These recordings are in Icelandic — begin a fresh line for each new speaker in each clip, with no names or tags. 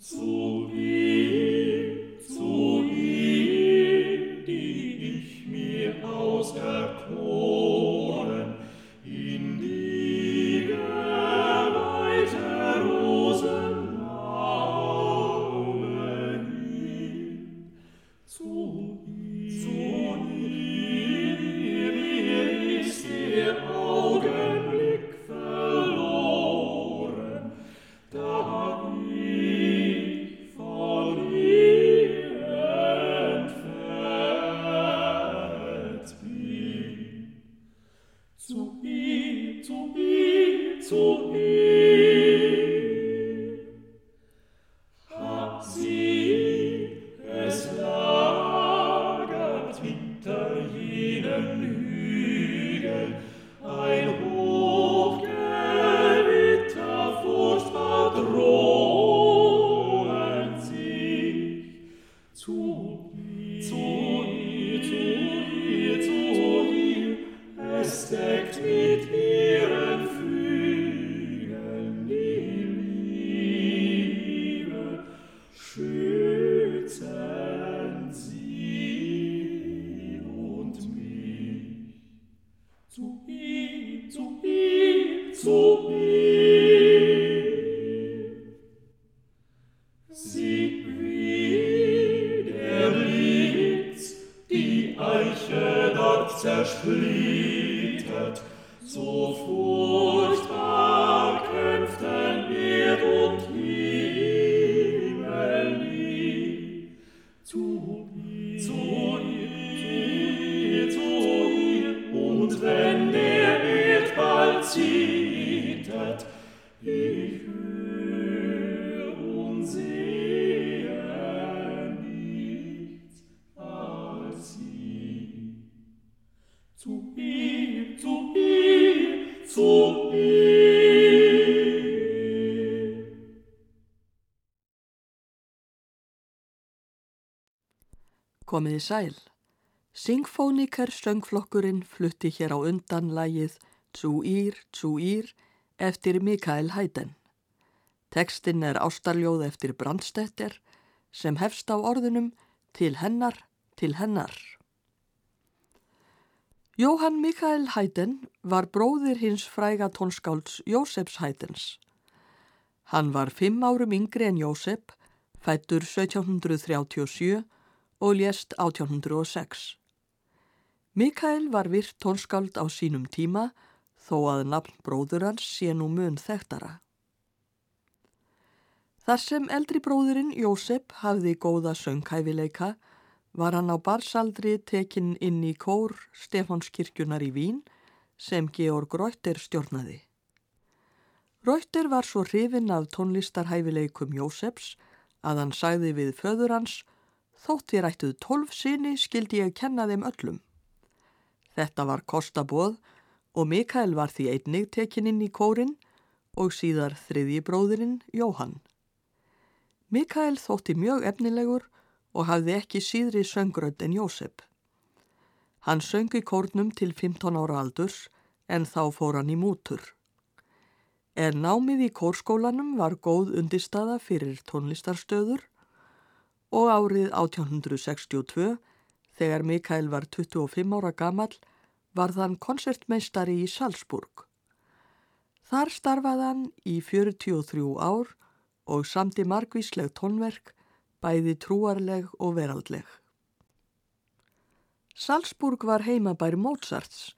苏 zersplittert, so vor. Komiði sæl. Singfónikar söngflokkurinn flutti hér á undan lægið Tsu-ír, Tsu-ír eftir Mikael Haydn. Tekstinn er ástarljóð eftir Brandstetter sem hefst á orðunum til hennar, til hennar. Jóhann Mikael Haydn var bróðir hins fræga tónskálds Jósefs Haydns. Hann var fimm árum yngri en Jósef, fættur 1737 og lést 1806. Mikael var virt tónskáld á sínum tíma þó að nafn bróður hans sé nú mun þekktara. Þar sem eldri bróðurinn Jósef hafði góða sönghæfileika var hann á barsaldri tekinn inn í kór Stefánskirkjunar í Vín sem Georg Reuter stjórnaði. Reuter var svo hrifin af tónlistarhæfileikum Jósefs að hann sagði við föður hans Þótt ég rættuð tólf sinni skildi ég kenna þeim öllum. Þetta var kostabóð og Mikael var því einnig tekinn inn í kórin og síðar þriðji bróðurinn Jóhann. Mikael þótti mjög efnilegur og hafði ekki síðri söngrönd en Jósef. Hann söngi kórnum til 15 ára aldurs en þá fór hann í mútur. En námið í kórskólanum var góð undirstaða fyrir tónlistarstöður og árið 1862, þegar Mikael var 25 ára gammal, var þann konsertmeistari í Salzburg. Þar starfaði hann í 43 ár og samti margvísleg tónverk, bæði trúarleg og veraldleg. Salzburg var heimabær Mozarts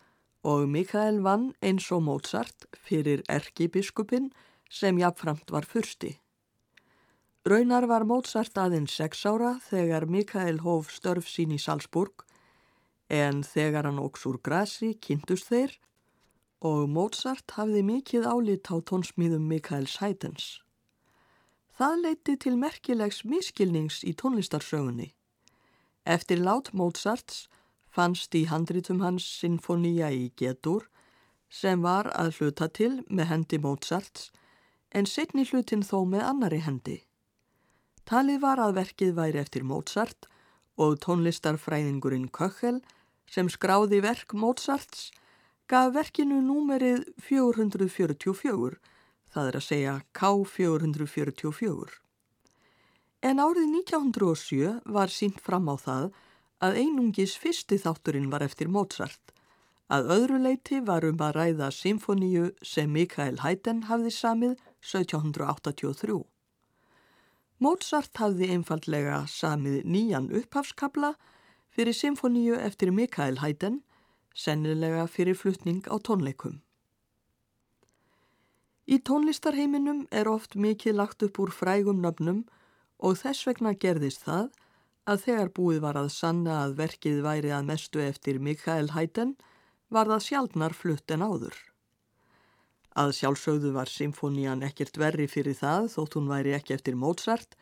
og Mikael vann eins og Mozart fyrir erkibiskupin sem jafnframt var fyrsti. Raunar var Mozart aðeins sex ára þegar Mikael hóf störf sín í Salzburg en þegar hann óks úr grasi kynntust þeir og Mozart hafði mikið álit á tónsmíðum Mikaels Haydns. Það leiti til merkilegs miskilnings í tónlistarsögunni. Eftir lát Mozarts fannst í handritum hans sinfonía í Getur sem var að hluta til með hendi Mozarts en setni hlutin þó með annari hendi. Talið var að verkið væri eftir Mozart og tónlistarfræðingurinn Köchel sem skráði verk Mozarts gaf verkinu númerið 444, það er að segja K444. En árið 1907 var sínt fram á það að einungis fyrsti þátturinn var eftir Mozart. Að öðru leiti var um að ræða symfoníu sem Mikael Haydn hafði samið 1783. Mozart hafði einfallega samið nýjan upphafskabla fyrir symfoníu eftir Mikael Haydn, sennilega fyrir flutning á tónleikum. Í tónlistarheiminum er oft mikið lagt upp úr frægum nöfnum og þess vegna gerðist það að þegar búið var að sanna að verkið væri að mestu eftir Mikael Haydn var það sjálfnar flutt en áður. Að sjálfsögðu var symfónían ekkert verri fyrir það þótt hún væri ekki eftir Mozart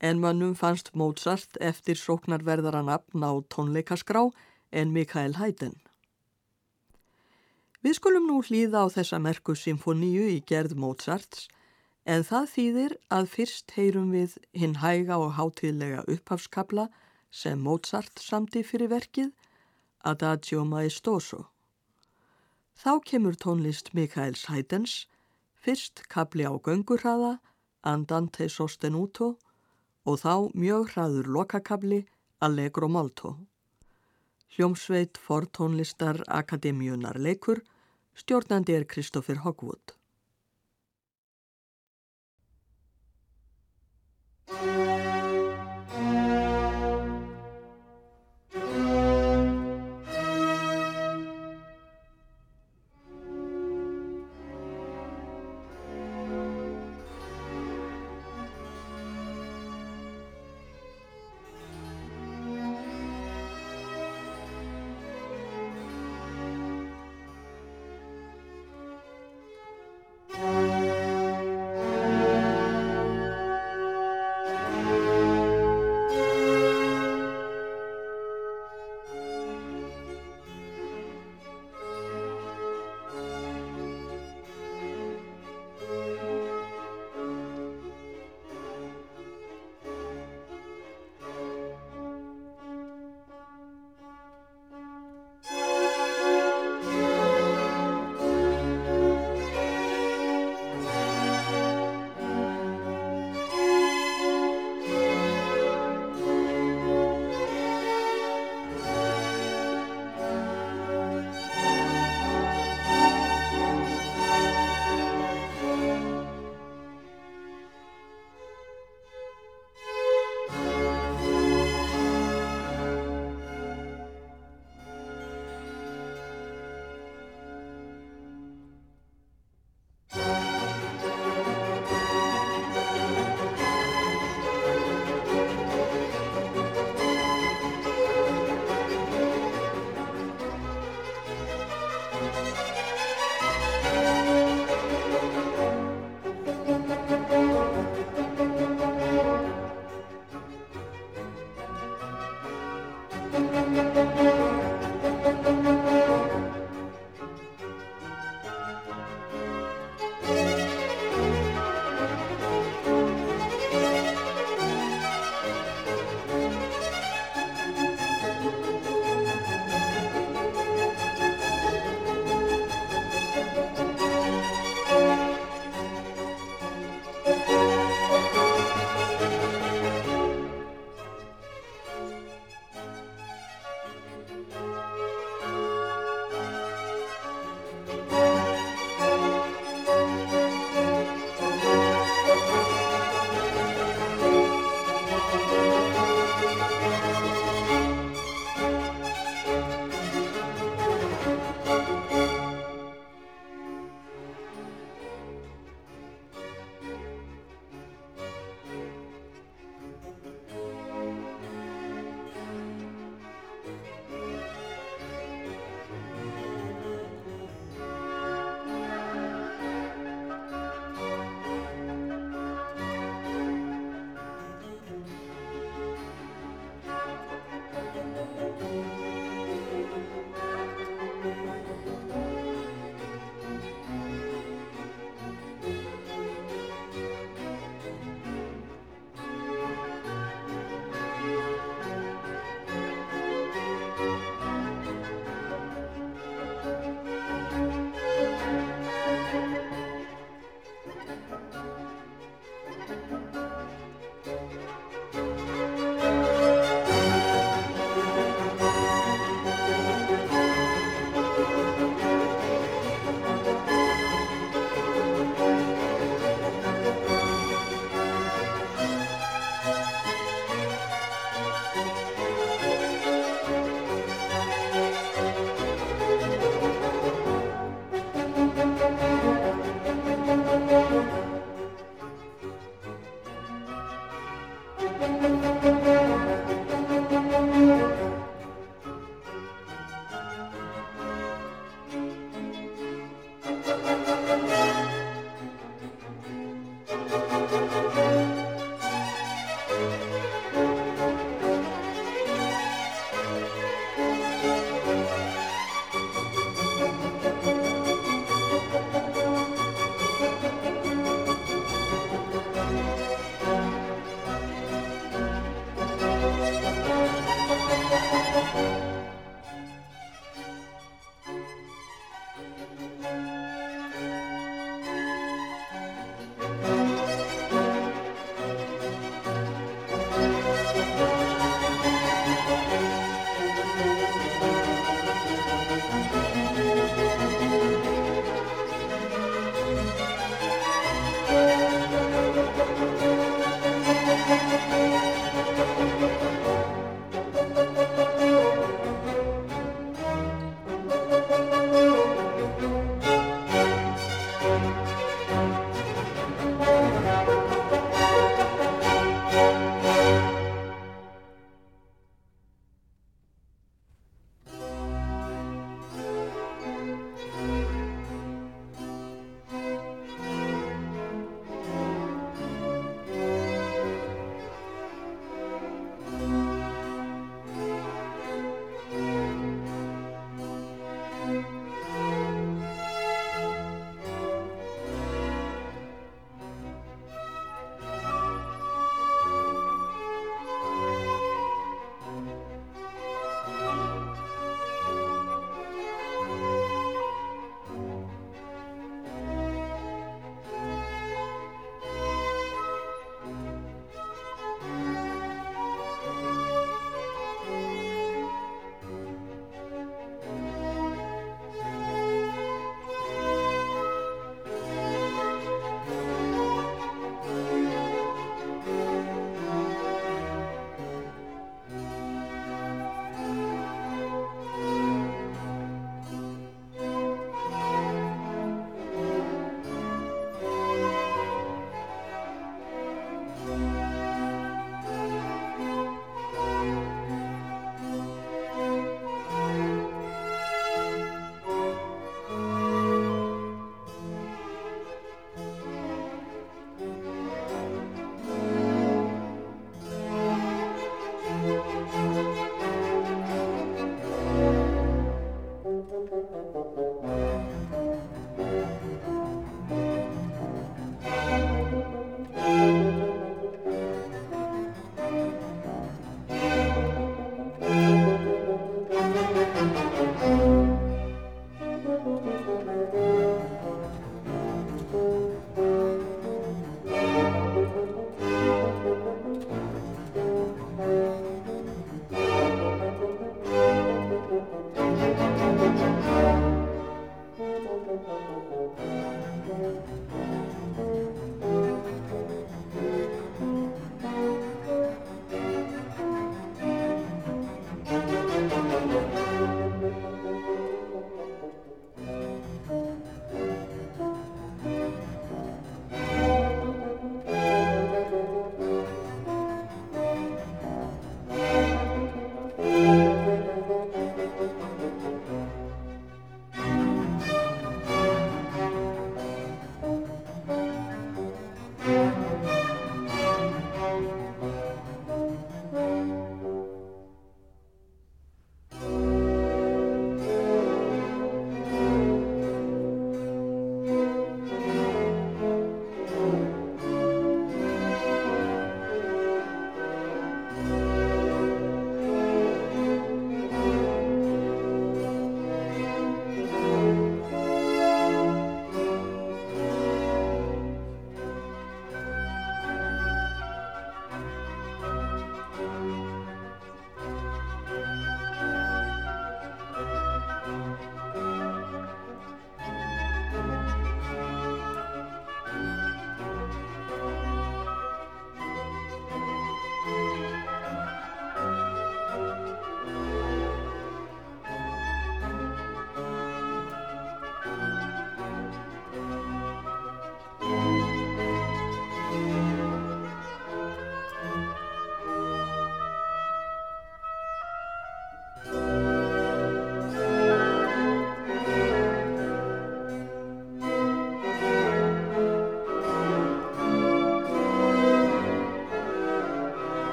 en mannum fannst Mozart eftir sóknarverðara nafn á tónleikaskrá en Mikael Haydn. Við skulum nú hlýða á þessa merku symfóníu í gerð Mozarts en það þýðir að fyrst heyrum við hinn hæga og hátíðlega upphafskabla sem Mozart samti fyrir verkið Adagio Maestoso. Þá kemur tónlist Mikaels Haydens, fyrst kabli á göngurraða, Andante Sostenuto og þá mjög hraður lokakabli Allegro Molto. Hljómsveit for tónlistar Akademíunar leikur, stjórnandi er Kristófur Hogwood.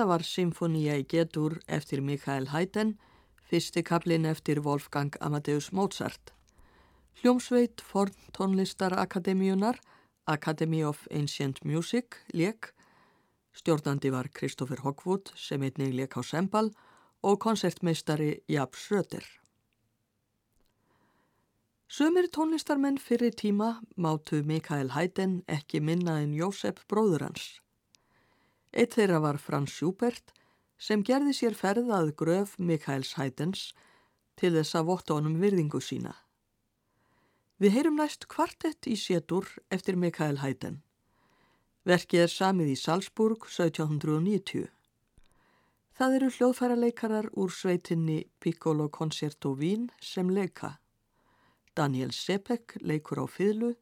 Þetta var Symfónia í getur eftir Mikael Haydn, fyrsti kaplinn eftir Wolfgang Amadeus Mozart. Hljómsveit Forn tónlistarakademíunar, Academy of Ancient Music, leik. Stjórnandi var Kristoffer Hoggwood sem einnig leik á sembal og konsertmeistari Jab Schröder. Sumir tónlistarmenn fyrir tíma mátu Mikael Haydn ekki minna en Jósef bróður hans. Eitt þeirra var Frans Schubert sem gerði sér ferðað gröf Mikaels Haydns til þess að votta honum virðingu sína. Við heyrum næst kvartett í sétur eftir Mikael Haydn. Verkið er samið í Salzburg 1790. Það eru hljóðfæraleikarar úr sveitinni Piccolo Concerto Vín sem leika. Daniel Sepek leikur á fyrlu,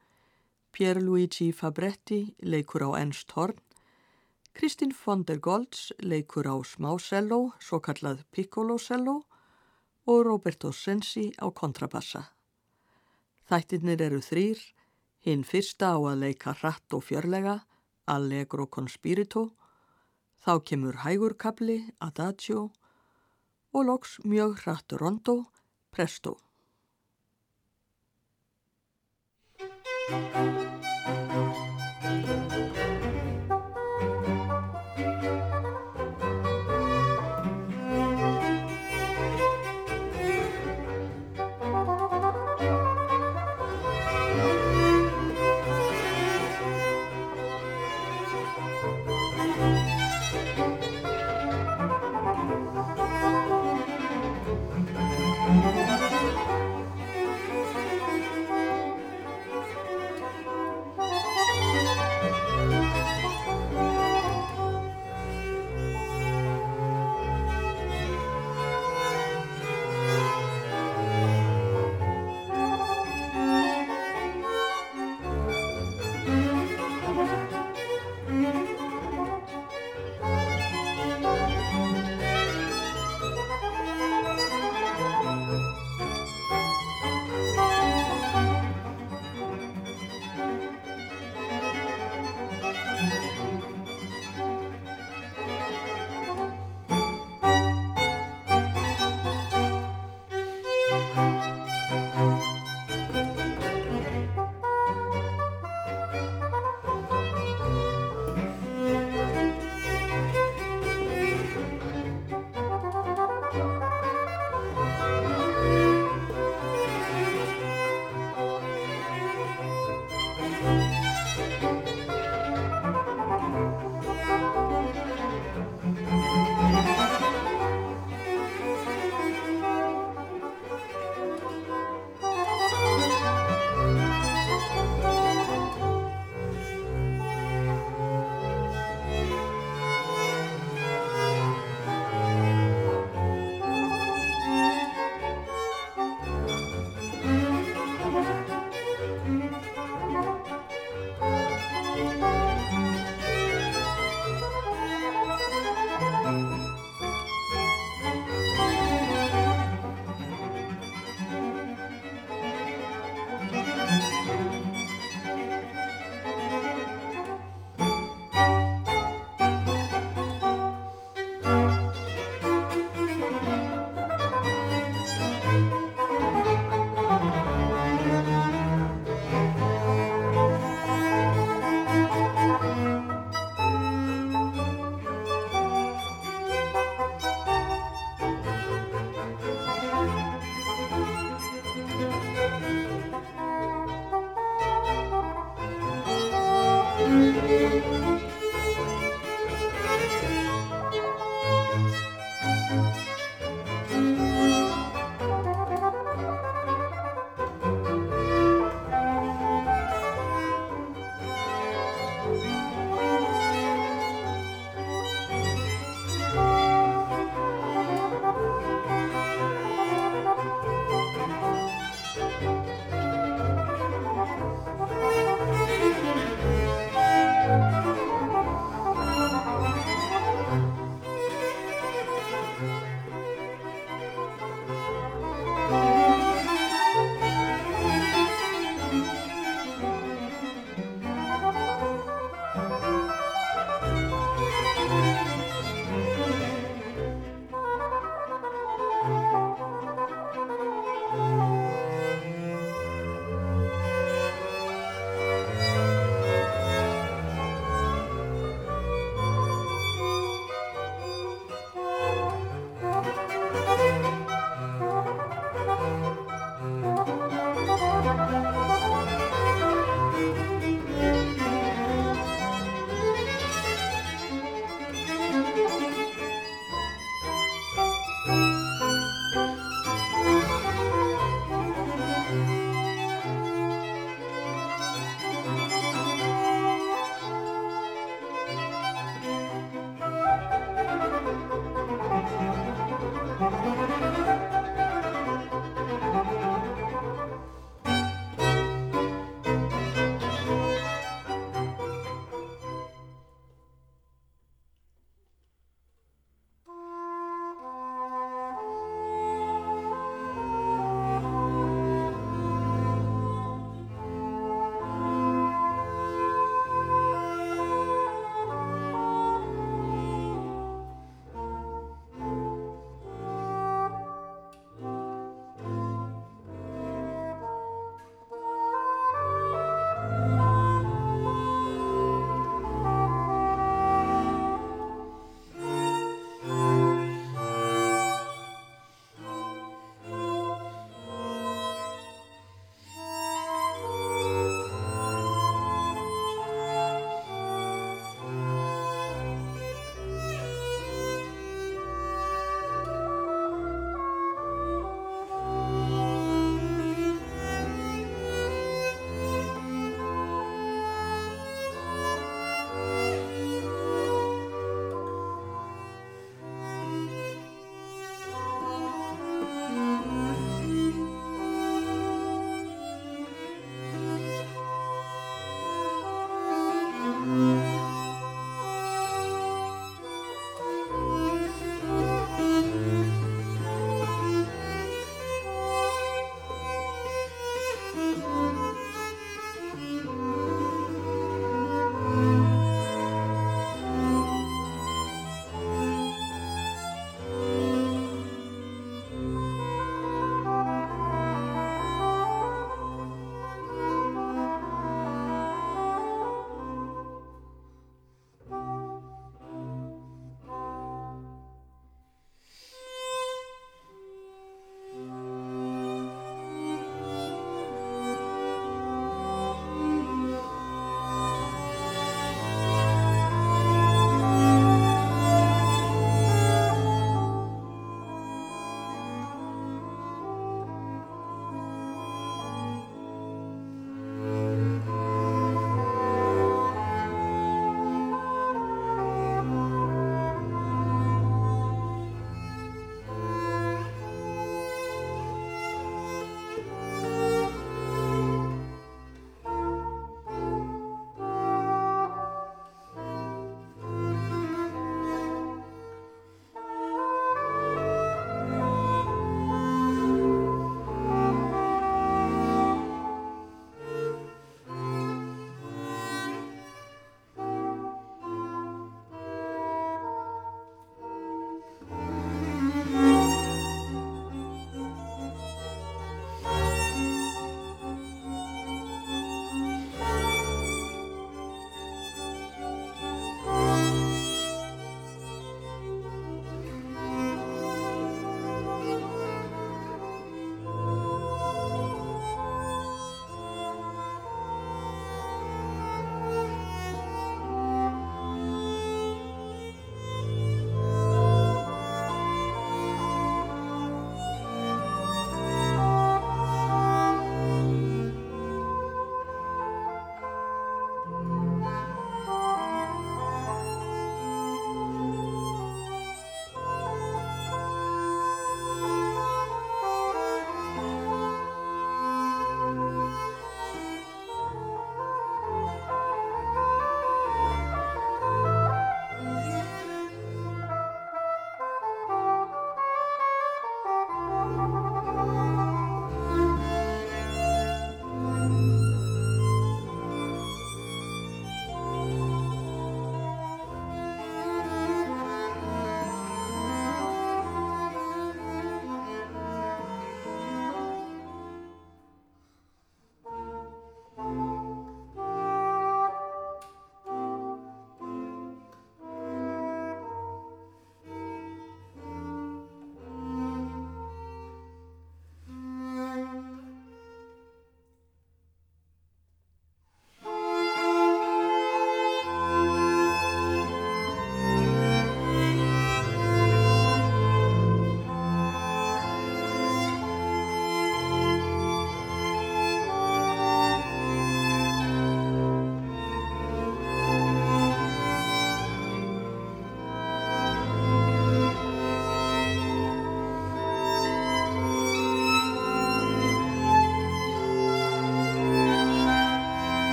Pierluigi Fabretti leikur á ennst horn, Kristín von der Goltz leikur á smáselló, svo kallað piccolo-selló og Roberto Sensi á kontrabassa. Þættirnir eru þrýr, hinn fyrsta á að leika hratt og fjörlega, allegro conspirito, þá kemur hægurkabli, adagio og loks mjög hratt rondo, presto.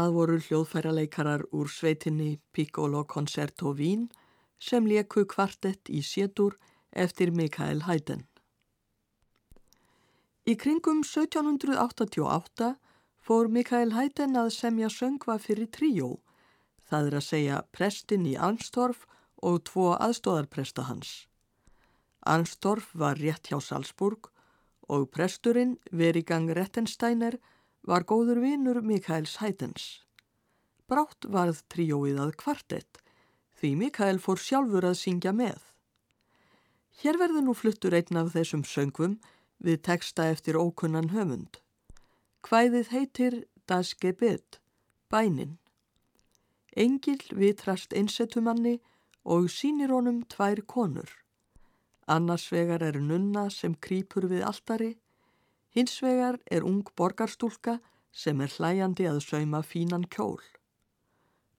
Það voru hljóðfæraleikarar úr sveitinni Piccolo Concerto Vín sem leku kvartett í sétur eftir Mikael Haydn. Í kringum 1788 fór Mikael Haydn að semja söngva fyrir tríó, það er að segja prestin í Arnstorf og tvo aðstóðarpresta hans. Arnstorf var rétt hjá Salzburg og presturinn, Verigang Rettensteiner, var góður vinur Mikaels Hætens. Brátt varð tríóið að kvartett, því Mikael fór sjálfur að syngja með. Hér verður nú fluttur einn af þessum söngvum við teksta eftir ókunnan höfund. Hvæðið heitir Das Gebet, bænin. Engil vitrast einsetumanni og sínir honum tvær konur. Annars vegar er nunna sem krýpur við altari, hins vegar er ung borgarstúlka sem er hlæjandi að sauma fínan kjól.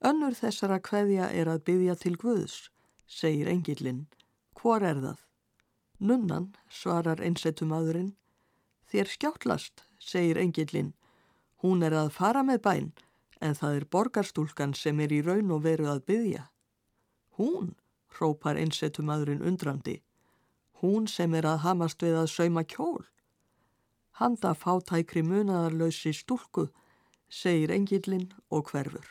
Önnur þessara kveðja er að byggja til Guðs, segir engillin. Hvor er það? Nunnan, svarar einsettumadurinn. Þér skjáttlast, segir engillin. Hún er að fara með bæn, en það er borgarstúlkan sem er í raun og veru að byggja. Hún, hrópar einsettumadurinn undrandi hún sem er að hamast við að sauma kjól. Handa fátækri munaðarlausi stúlku, segir engillin og hverfur.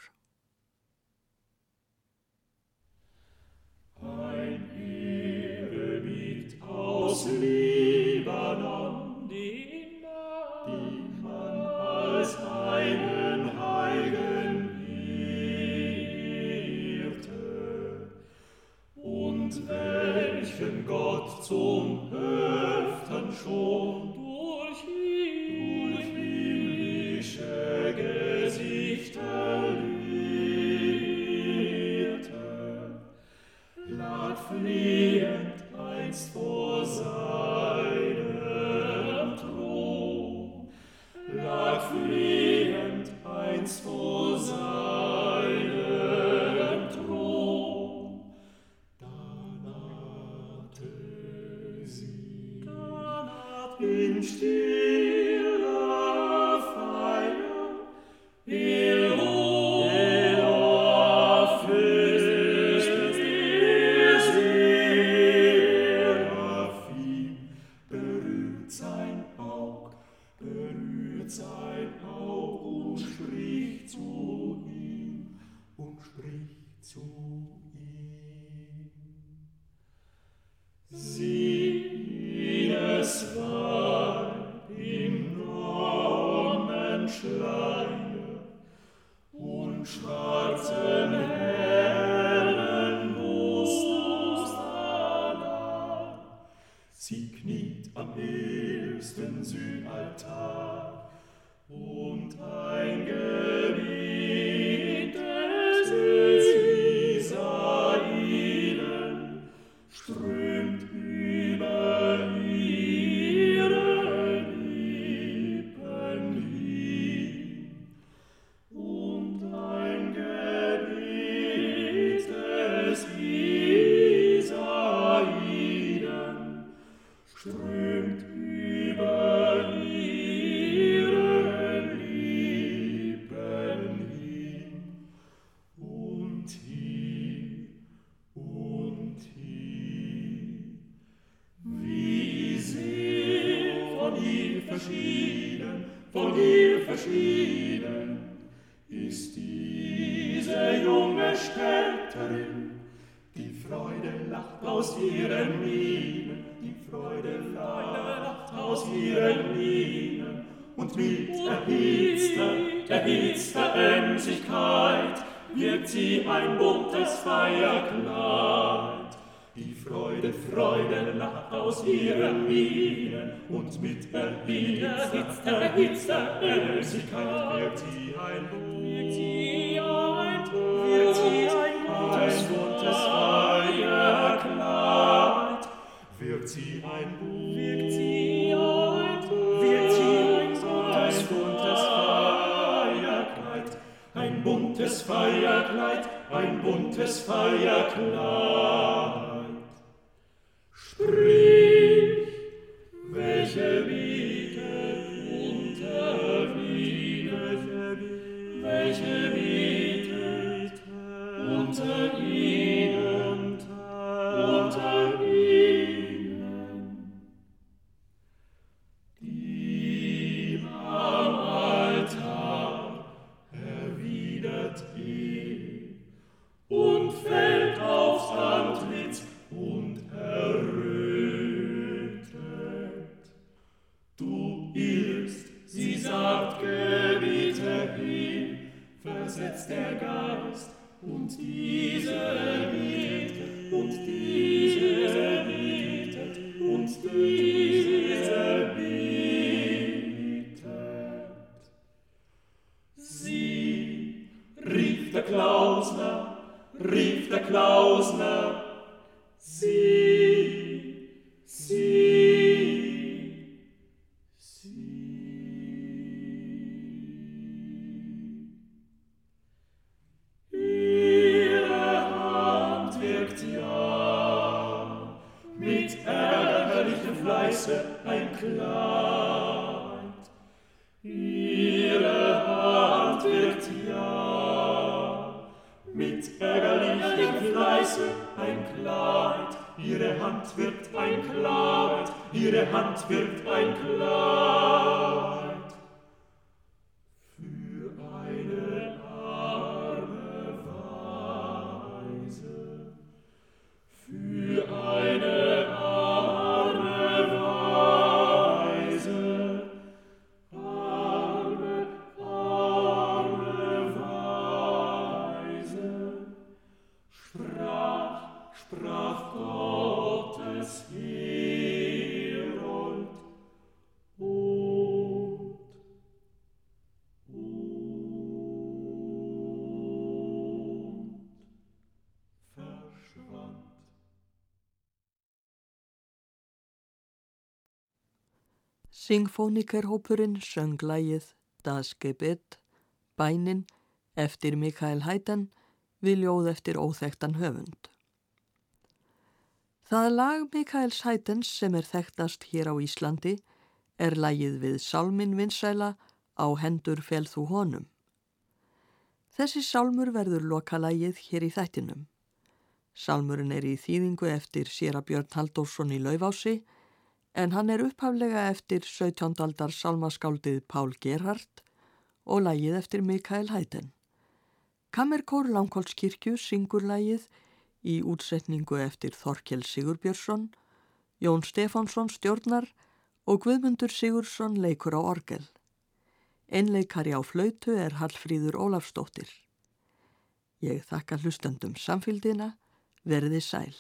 Sühnaltar und ein Gebet buntes Feierkleid, ein buntes Feierkleid. Sprich! Mit ärgerlichem Fleiße ein Kleid. Ihre Hand wirkt ein Kleid. Ihre Hand wirkt ein Kleid.
Singfónikerhópurinn söng lægið Das Gebet, bænin, eftir Mikael Hæten við ljóð eftir óþektan höfund. Það lag Mikaels Hætens sem er þekktast hér á Íslandi er lægið við Sálmin vinsæla á hendur fel þú honum. Þessi sálmur verður lokalægið hér í þættinum. Sálmurinn er í þýðingu eftir Séra Björn Halldórsson í Lauvási en hann er upphaflega eftir 17. aldar sálmaskáldið Pál Gerhardt og lægið eftir Mikael Hæten. Kammerkór Langholtskirkju syngur lægið í útsetningu eftir Þorkel Sigurbjörnsson, Jón Stefánsson stjórnar og Guðmundur Sigursson leikur á orgel. Einleikari á flautu er Hallfríður Ólafsdóttir. Ég þakka hlustandum samfélgina, verði sæl.